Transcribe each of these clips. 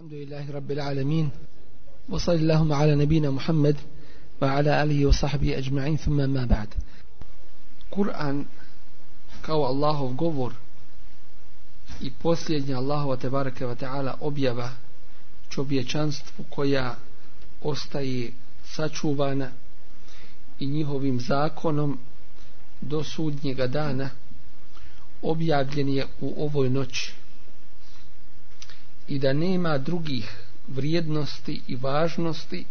الحمد لله رب العالمين وصل اللهم على نبينا محمد وعلى آله وصحبه أجمعين ثم ما بعد قرآن كو الله في قبر i posljednja Allahova tebareke ve taala objava čovječanstvu koja ostaje sačuvana i njihovim zakonom do sudnjega dana objavljen je u ovoj noći i da nema drugih vrijednosti i važnosti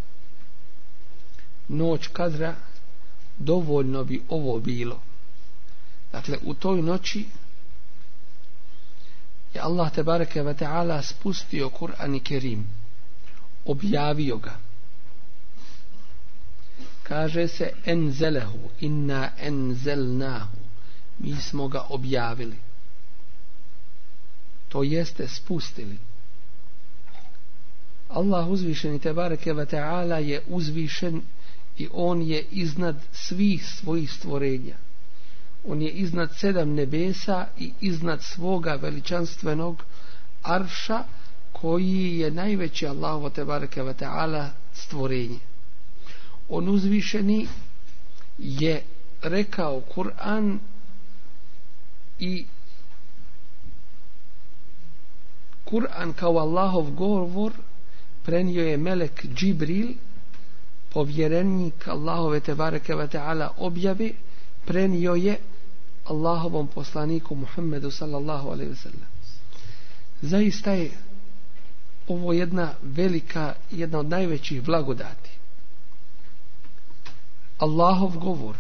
noć kadra dovoljno bi ovo bilo dakle u toj noći je Allah te bareke ve taala spustio Kur'an i Kerim objavio ga kaže se enzelehu inna enzelnahu mi smo ga objavili to jeste spustili Allah uzvišen i Tebareke ve Teala je uzvišen i On je iznad svih svojih stvorenja. On je iznad sedam nebesa i iznad svoga veličanstvenog arša koji je najveći Allahu Tebareke ve Teala stvorenje. On uzvišeni je rekao Kur'an i Kur'an kao Allahov govor prenio je melek Džibril povjerenik Allahove te bareke ve taala objavi prenio je Allahovom poslaniku Muhammedu sallallahu alejhi ve sellem zaista je ovo jedna velika jedna od najvećih blagodati Allahov govor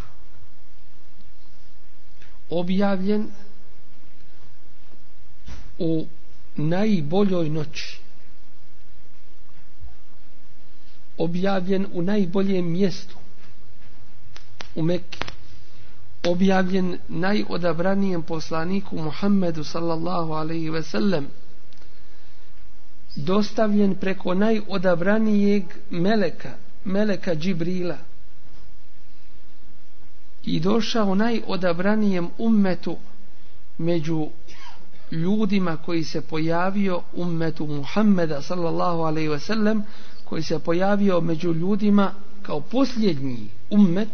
objavljen u najboljoj noći objavljen u najboljem mjestu u Mekke objavljen najodabranijem poslaniku Muhammedu sallallahu alaihi ve sellem dostavljen preko najodabranijeg meleka meleka Džibrila i došao najodabranijem ummetu među ljudima koji se pojavio ummetu Muhammeda sallallahu alaihi ve sellem koji se pojavio među ljudima kao posljednji ummet,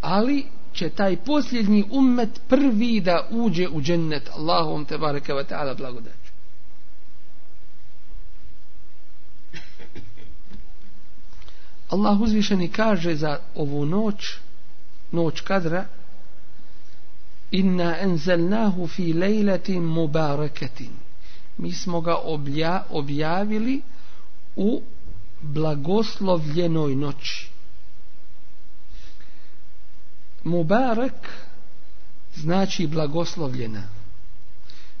ali će taj posljednji ummet prvi da uđe u džennet Allahom te bareke ve taala blagodat. Allah uzvišeni kaže za ovu noć, noć kadra, inna enzelnahu fi lejletin mubareketin. Mi smo ga obja, objavili, u blagoslovljenoj noći. Mubarak znači blagoslovljena.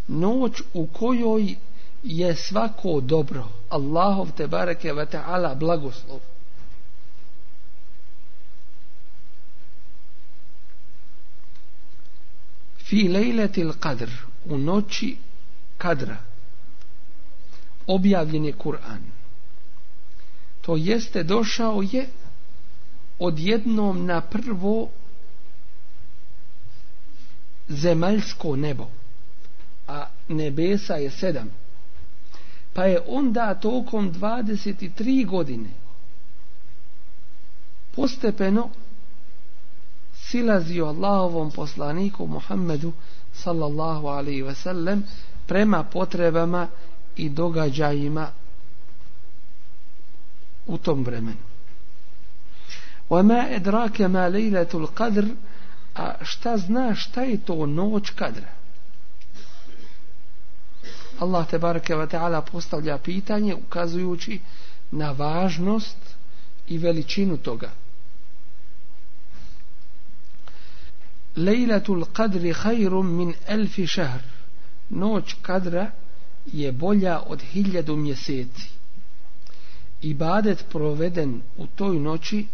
Noć u kojoj je svako dobro. Allahov te bareke ve ta'ala blagoslov. Fi lejletil kadr, u noći kadra, objavljen je Kur'an to jeste došao je odjednom na prvo zemaljsko nebo a nebesa je sedam pa je onda tokom 23 godine postepeno silazio Allahovom poslaniku Muhammedu sallallahu alaihi ve sellem prema potrebama i događajima u tom vremenu. وما ادراك ما ليله القدر اشتا زنا شتا ايتو نوچ قدر الله تبارك وتعالى postavlja pitanje ukazujući na važnost i veličinu toga ليله القدر خير من 1000 شهر نوچ قدر je bolja od 1000 mjeseci ibadet proveden u toj noći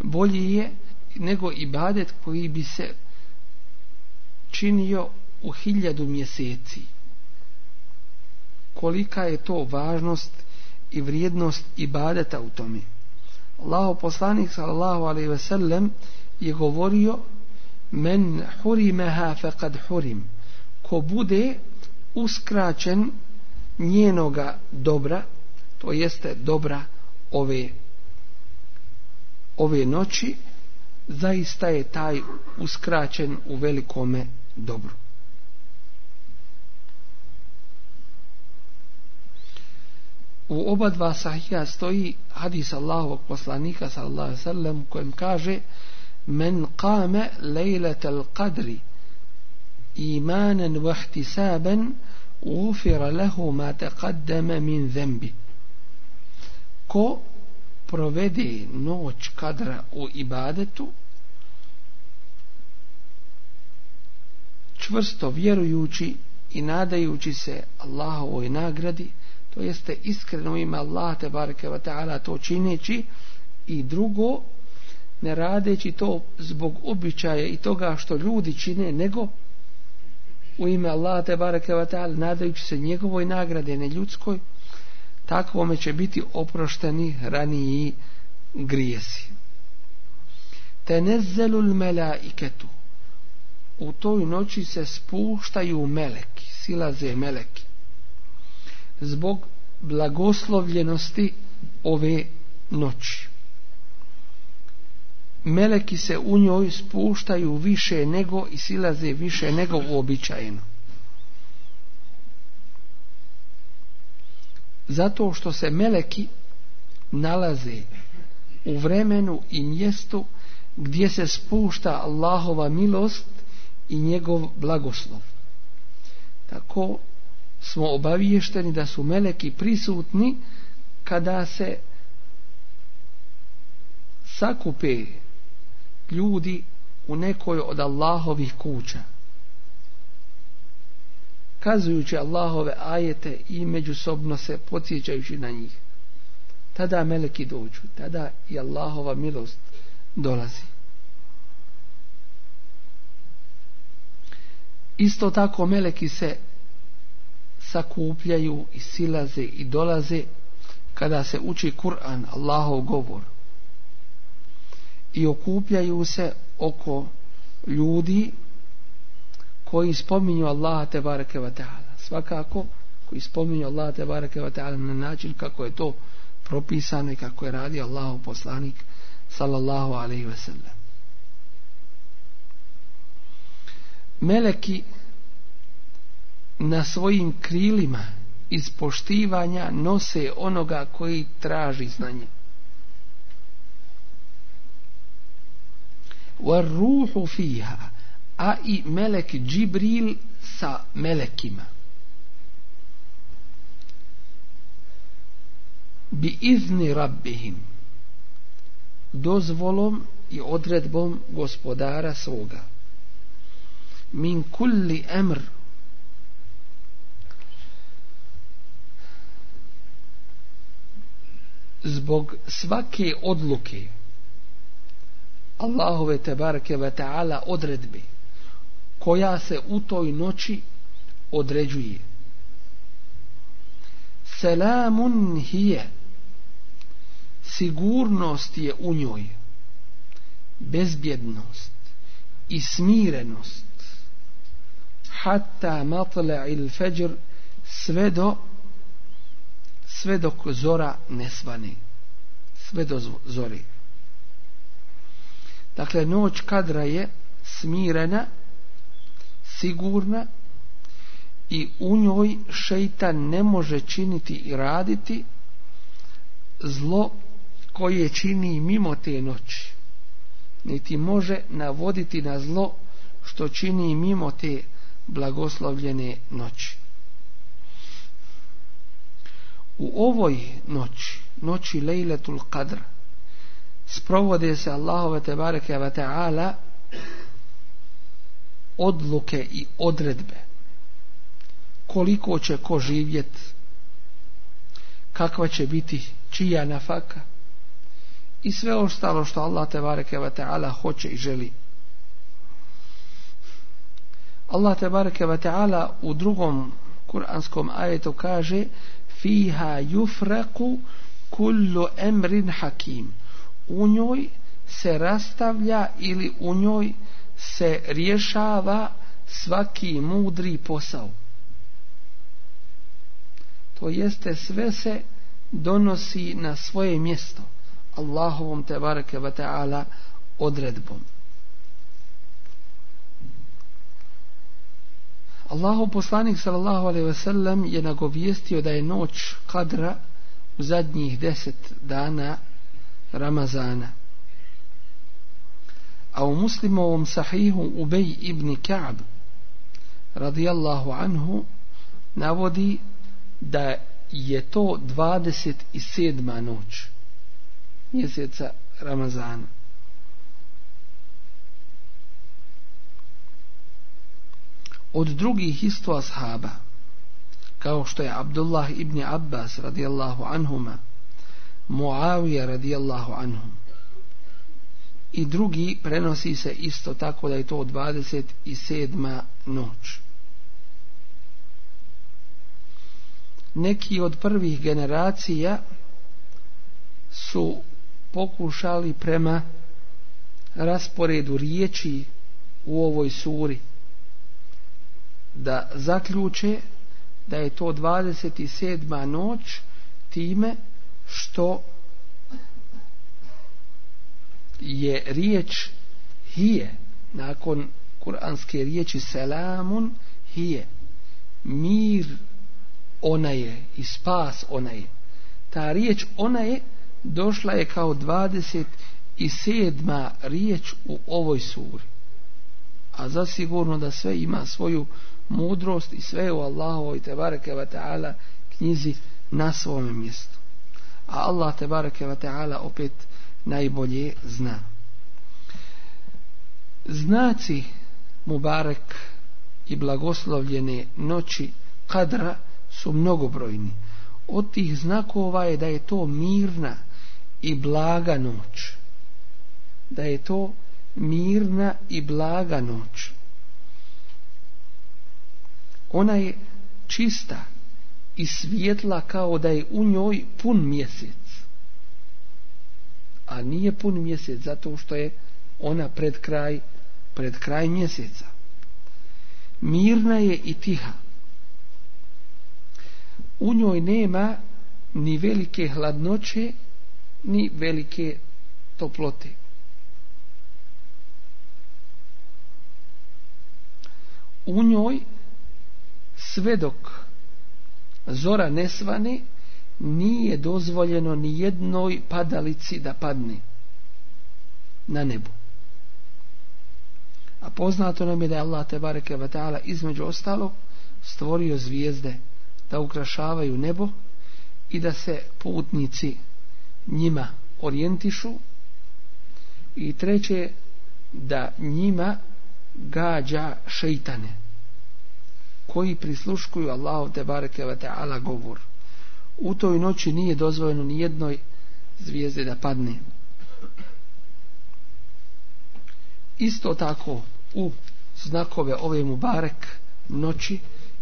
bolji je nego ibadet koji bi se činio u hiljadu mjeseci. Kolika je to važnost i vrijednost ibadeta u tome. Allaho poslanik sallallahu alaihi ve sellem je govorio men hurimeha fekad hurim ko bude uskraćen njenoga dobra to jeste dobra ove ove noći zaista je taj uskraćen u velikome dobru. U oba dva sahija stoji hadis Allahovog poslanika sallallahu alaihi sallam kojem kaže men kame lejletel kadri imanen vahtisaben ufira lehu ma te kaddeme min zembit ko provede noć kadra u ibadetu čvrsto vjerujući i nadajući se Allahovoj nagradi to jeste iskreno ima Allah te bareke ve taala to čineći i drugo ne radeći to zbog običaja i toga što ljudi čine nego u ime Allah te bareke ve taala nadajući se njegovoj nagrade ne ljudskoj takvome će biti oprošteni raniji grijesi. Tenezzelul melaiketu. U toj noći se spuštaju meleki, silaze meleki. Zbog blagoslovljenosti ove noći. Meleki se u njoj spuštaju više nego i silaze više nego uobičajeno. zato što se meleki nalaze u vremenu i mjestu gdje se spušta Allahova milost i njegov blagoslov. Tako smo obaviješteni da su meleki prisutni kada se sakupe ljudi u nekoj od Allahovih kuća kazujući Allahove ajete i međusobno se podsjećajući na njih. Tada meleki dođu, tada i Allahova milost dolazi. Isto tako meleki se sakupljaju i silaze i dolaze kada se uči Kur'an, Allahov govor. I okupljaju se oko ljudi koji spominju Allaha te bareke ve taala svakako koji spominju Allaha te bareke ve taala na način kako je to propisano i kako je radio Allahov poslanik sallallahu alejhi ve sellem Meleki na svojim krilima iz poštivanja nose onoga koji traži znanje. وَالْرُوحُ فِيهَا a i melek Džibril sa melekima. Bi izni rabbihim dozvolom i odredbom gospodara svoga. Min kulli emr zbog svake odluke Allahove tebareke ve taala odredbe koja se u toj noći određuje. Selamun hije. Sigurnost je u njoj. Bezbjednost i smirenost. Hatta matle il feđr sve do sve dok zora ne svani. Sve do zori. Dakle, noć kadra je smirena sigurna i u njoj šeitan ne može činiti i raditi zlo koje čini mimo te noći niti može navoditi na zlo što čini mimo te blagoslovljene noći u ovoj noći noći lejletul kadr sprovode se Allahove tebareke vata'ala odluke i odredbe koliko će ko živjet kakva će biti čija nafaka i sve ostalo što Allah te bareke ve taala hoće i želi Allah te bareke ve taala u drugom kuranskom ajetu kaže fiha yufraqu kullu amrin hakim u njoj se rastavlja ili u njoj se rješava svaki mudri posao. To jeste sve se donosi na svoje mjesto Allahovom te bareke ve taala odredbom. Allahu poslanik sallallahu alejhi ve sellem je nagovijestio da je noć Kadra u zadnjih deset dana Ramazana a u muslimovom sahihu Ubej ibn Ka'b radijallahu anhu navodi da je to 27. noć mjeseca Ramazana od drugih isto ashaba kao što je Abdullah ibn Abbas radijallahu anhuma Muavija radijallahu anhuma i drugi prenosi se isto tako da je to 27. noć. Neki od prvih generacija su pokušali prema rasporedu riječi u ovoj suri da zaključe da je to 27. noć time što je riječ hije nakon kuranske riječi selamun hije mir ona je i spas ona je ta riječ ona je došla je kao 27. riječ u ovoj suri a zasigurno da sve ima svoju mudrost i sve u Allahovoj te bareke ve taala knjizi na svom mjestu a Allah te bareke ve taala opet uh, najbolje zna. Znaci Mubarek i blagoslovljene noći kadra su mnogobrojni. Od tih znakova je da je to mirna i blaga noć. Da je to mirna i blaga noć. Ona je čista i svjetla kao da je u njoj pun mjesec a nije pun mjesec zato što je ona pred kraj pred kraj mjeseca mirna je i tiha u njoj nema ni velike hladnoće ni velike toplote u njoj sve dok zora ne svane nije dozvoljeno ni jednoj padalici da padne na nebu. A poznato nam je da je Allah tebareke ve taala između ostalo stvorio zvijezde da ukrašavaju nebo i da se putnici njima orijentišu i treće da njima gađa šeitane koji prisluškuju Allahov tebareke ve taala govor u toj noći nije dozvoljeno ni jednoj zvijezde da padne. Isto tako u znakove ove Mubarek noći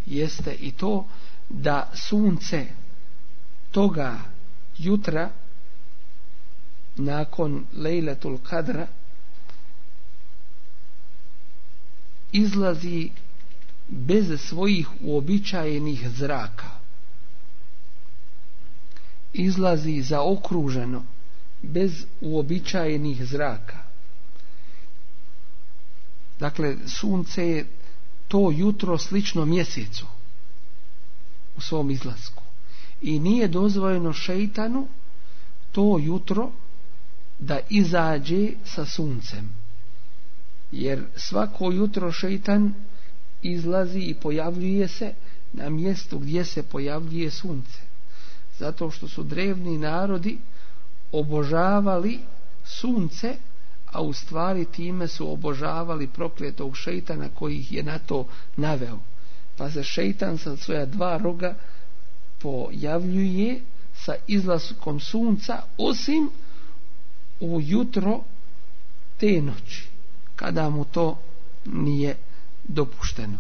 jeste i to da sunce toga jutra nakon Lejletul Kadra izlazi bez svojih uobičajenih zraka izlazi zaokruženo bez uobičajenih zraka. Dakle, sunce je to jutro slično mjesecu u svom izlasku. I nije dozvojeno šeitanu to jutro da izađe sa suncem. Jer svako jutro šeitan izlazi i pojavljuje se na mjestu gdje se pojavljuje sunce zato što su drevni narodi obožavali sunce, a u stvari time su obožavali prokletog šeitana koji ih je na to naveo. Pa se šeitan sa svoja dva roga pojavljuje sa izlaskom sunca, osim u jutro te noći, kada mu to nije dopušteno.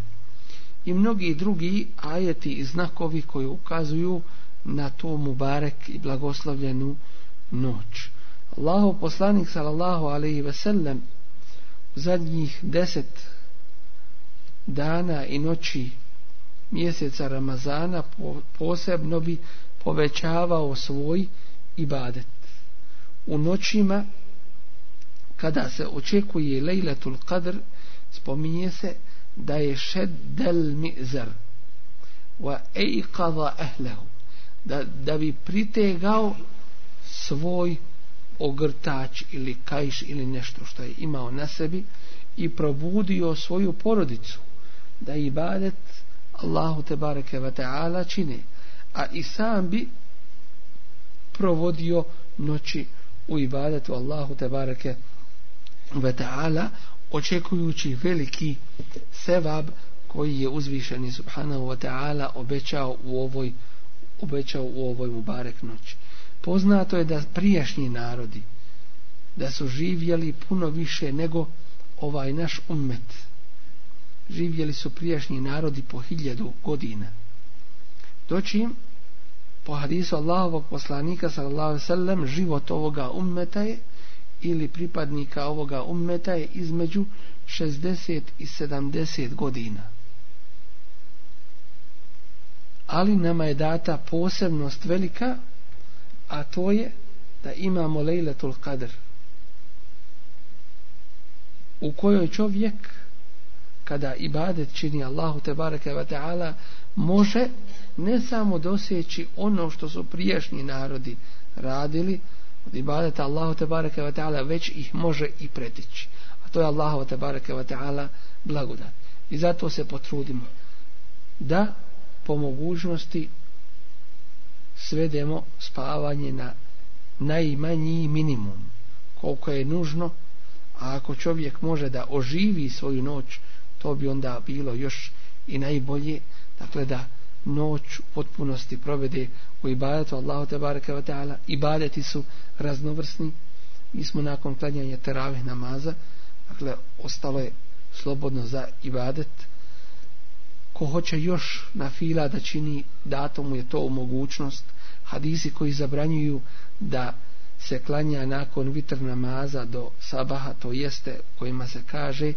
I mnogi drugi ajeti i znakovi koji ukazuju na na tu mubarek i blagoslovljenu noć. Allahu poslanik sallallahu alaihi ve sellem zadnjih deset dana i noći mjeseca Ramazana posebno bi povećavao svoj ibadet. U noćima kada se očekuje lejletul qadr spominje se da je šeddel mi'zar wa ejqada ehlehu da, da bi pritegao svoj ogrtač ili kajš ili nešto što je imao na sebi i probudio svoju porodicu da ibadet Allahu te bareke ve taala čini a i sam bi provodio noći u ibadetu Allahu te bareke ve taala očekujući veliki sevab koji je uzvišeni subhanahu wa ta'ala obećao u ovoj obećao u ovoj Mubarek noći. Poznato je da prijašnji narodi da su živjeli puno više nego ovaj naš ummet. Živjeli su prijašnji narodi po hiljadu godina. Doći im po hadisu Allahovog poslanika sallallahu sallam život ovoga ummeta je ili pripadnika ovoga ummeta je između 60 i 70 godina ali nama je data posebnost velika a to je da imamo lejletul kadr u kojoj čovjek kada ibadet čini Allahu te bareke ve taala može ne samo doseći ono što su priješnji narodi radili od ibadeta Allahu te bareke ve taala već ih može i pretići a to je Allahu te bareke ve taala blagodat i zato se potrudimo da po mogućnosti svedemo spavanje na najmanji minimum koliko je nužno a ako čovjek može da oživi svoju noć to bi onda bilo još i najbolje dakle da noć u potpunosti provede u ibadetu Allahu te baraka wa ta'ala ibadeti su raznovrsni mi smo nakon klanjanja teravih namaza dakle ostalo je slobodno za ibadet ko hoće još na fila da čini datom je to mogućnost hadisi koji zabranjuju da se klanja nakon vitr namaza do sabaha to jeste kojima se kaže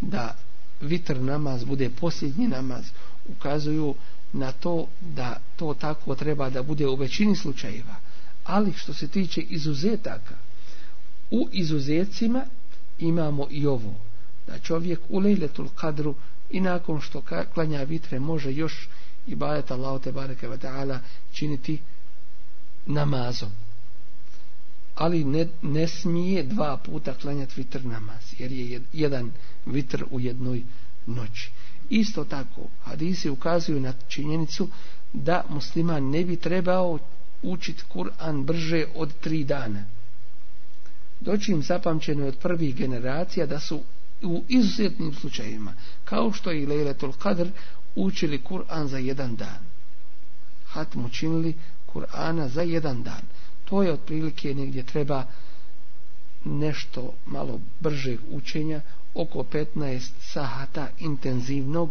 da vitr namaz bude posljednji namaz ukazuju na to da to tako treba da bude u većini slučajeva ali što se tiče izuzetaka u izuzetcima imamo i ovo da čovjek u lejletul kadru i nakon što klanja vitre može još i badet Allah te bareke ve taala činiti namazom ali ne, ne smije dva puta klanjati vitr namaz jer je jedan vitr u jednoj noći isto tako hadisi ukazuju na činjenicu da musliman ne bi trebao učit Kur'an brže od tri dana doći im zapamćeno od prvih generacija da su u izuzetnim slučajima, kao što je i Lejletul Kadr učili Kur'an za jedan dan. Hatm učinili Kur'ana za jedan dan. To je otprilike negdje treba nešto malo bržeg učenja, oko 15 sahata intenzivnog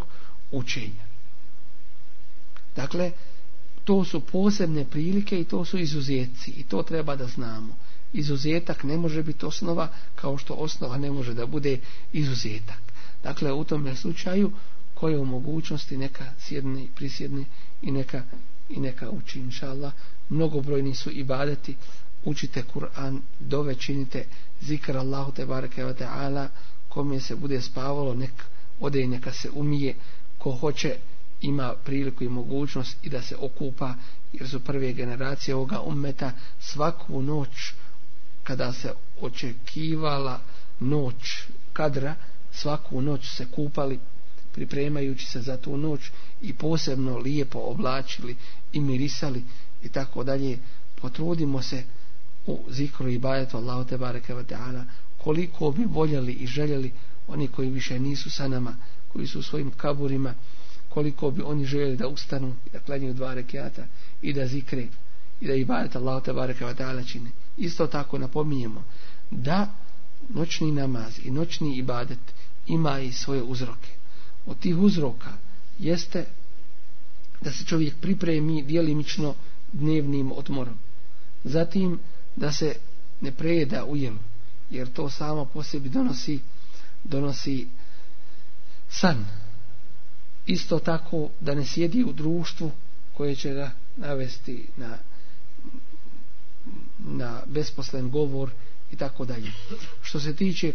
učenja. Dakle, to su posebne prilike i to su izuzetci i to treba da znamo izuzetak ne može biti osnova kao što osnova ne može da bude izuzetak. Dakle, u tom slučaju koje u mogućnosti neka sjedni, prisjedni i neka i neka uči inšala. Mnogobrojni su i badati. Učite Kur'an, dove činite zikr Allahu te bareke ve taala, kome se bude spavalo nek ode i neka se umije ko hoće ima priliku i mogućnost i da se okupa jer su prve generacije ovoga ummeta svaku noć uh, kada se očekivala noć kadra, svaku noć se kupali pripremajući se za tu noć i posebno lijepo oblačili i mirisali i tako dalje. Potrudimo se u zikru i bajetu Allahu te bareke ve taala koliko bi voljeli i željeli oni koji više nisu sa nama, koji su u svojim kaburima, koliko bi oni željeli da ustanu i da klanjaju dva rekiata i da zikre i da ibadet Allah te bareke ve taala čini isto tako napominjemo da noćni namaz i noćni ibadet ima i svoje uzroke. Od tih uzroka jeste da se čovjek pripremi dijelimično dnevnim odmorom. Zatim da se ne prejeda ujem, jer to samo po sebi donosi, donosi san. Isto tako da ne sjedi u društvu koje će ga navesti na na besposlen govor i tako dalje. Što se tiče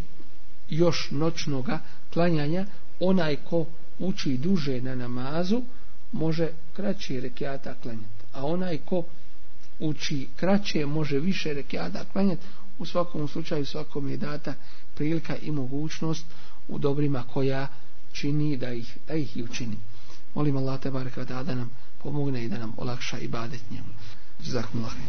još noćnoga klanjanja, onaj ko uči duže na namazu, može kraće rekiata klanjati. A onaj ko uči kraće, može više rekiata klanjati. U svakom slučaju, svakom je data prilika i mogućnost u dobrima koja čini da ih, da ih i učini. Molim Allah, tebara kada da nam pomogne i da nam olakša i badet njemu. Zahmullahi.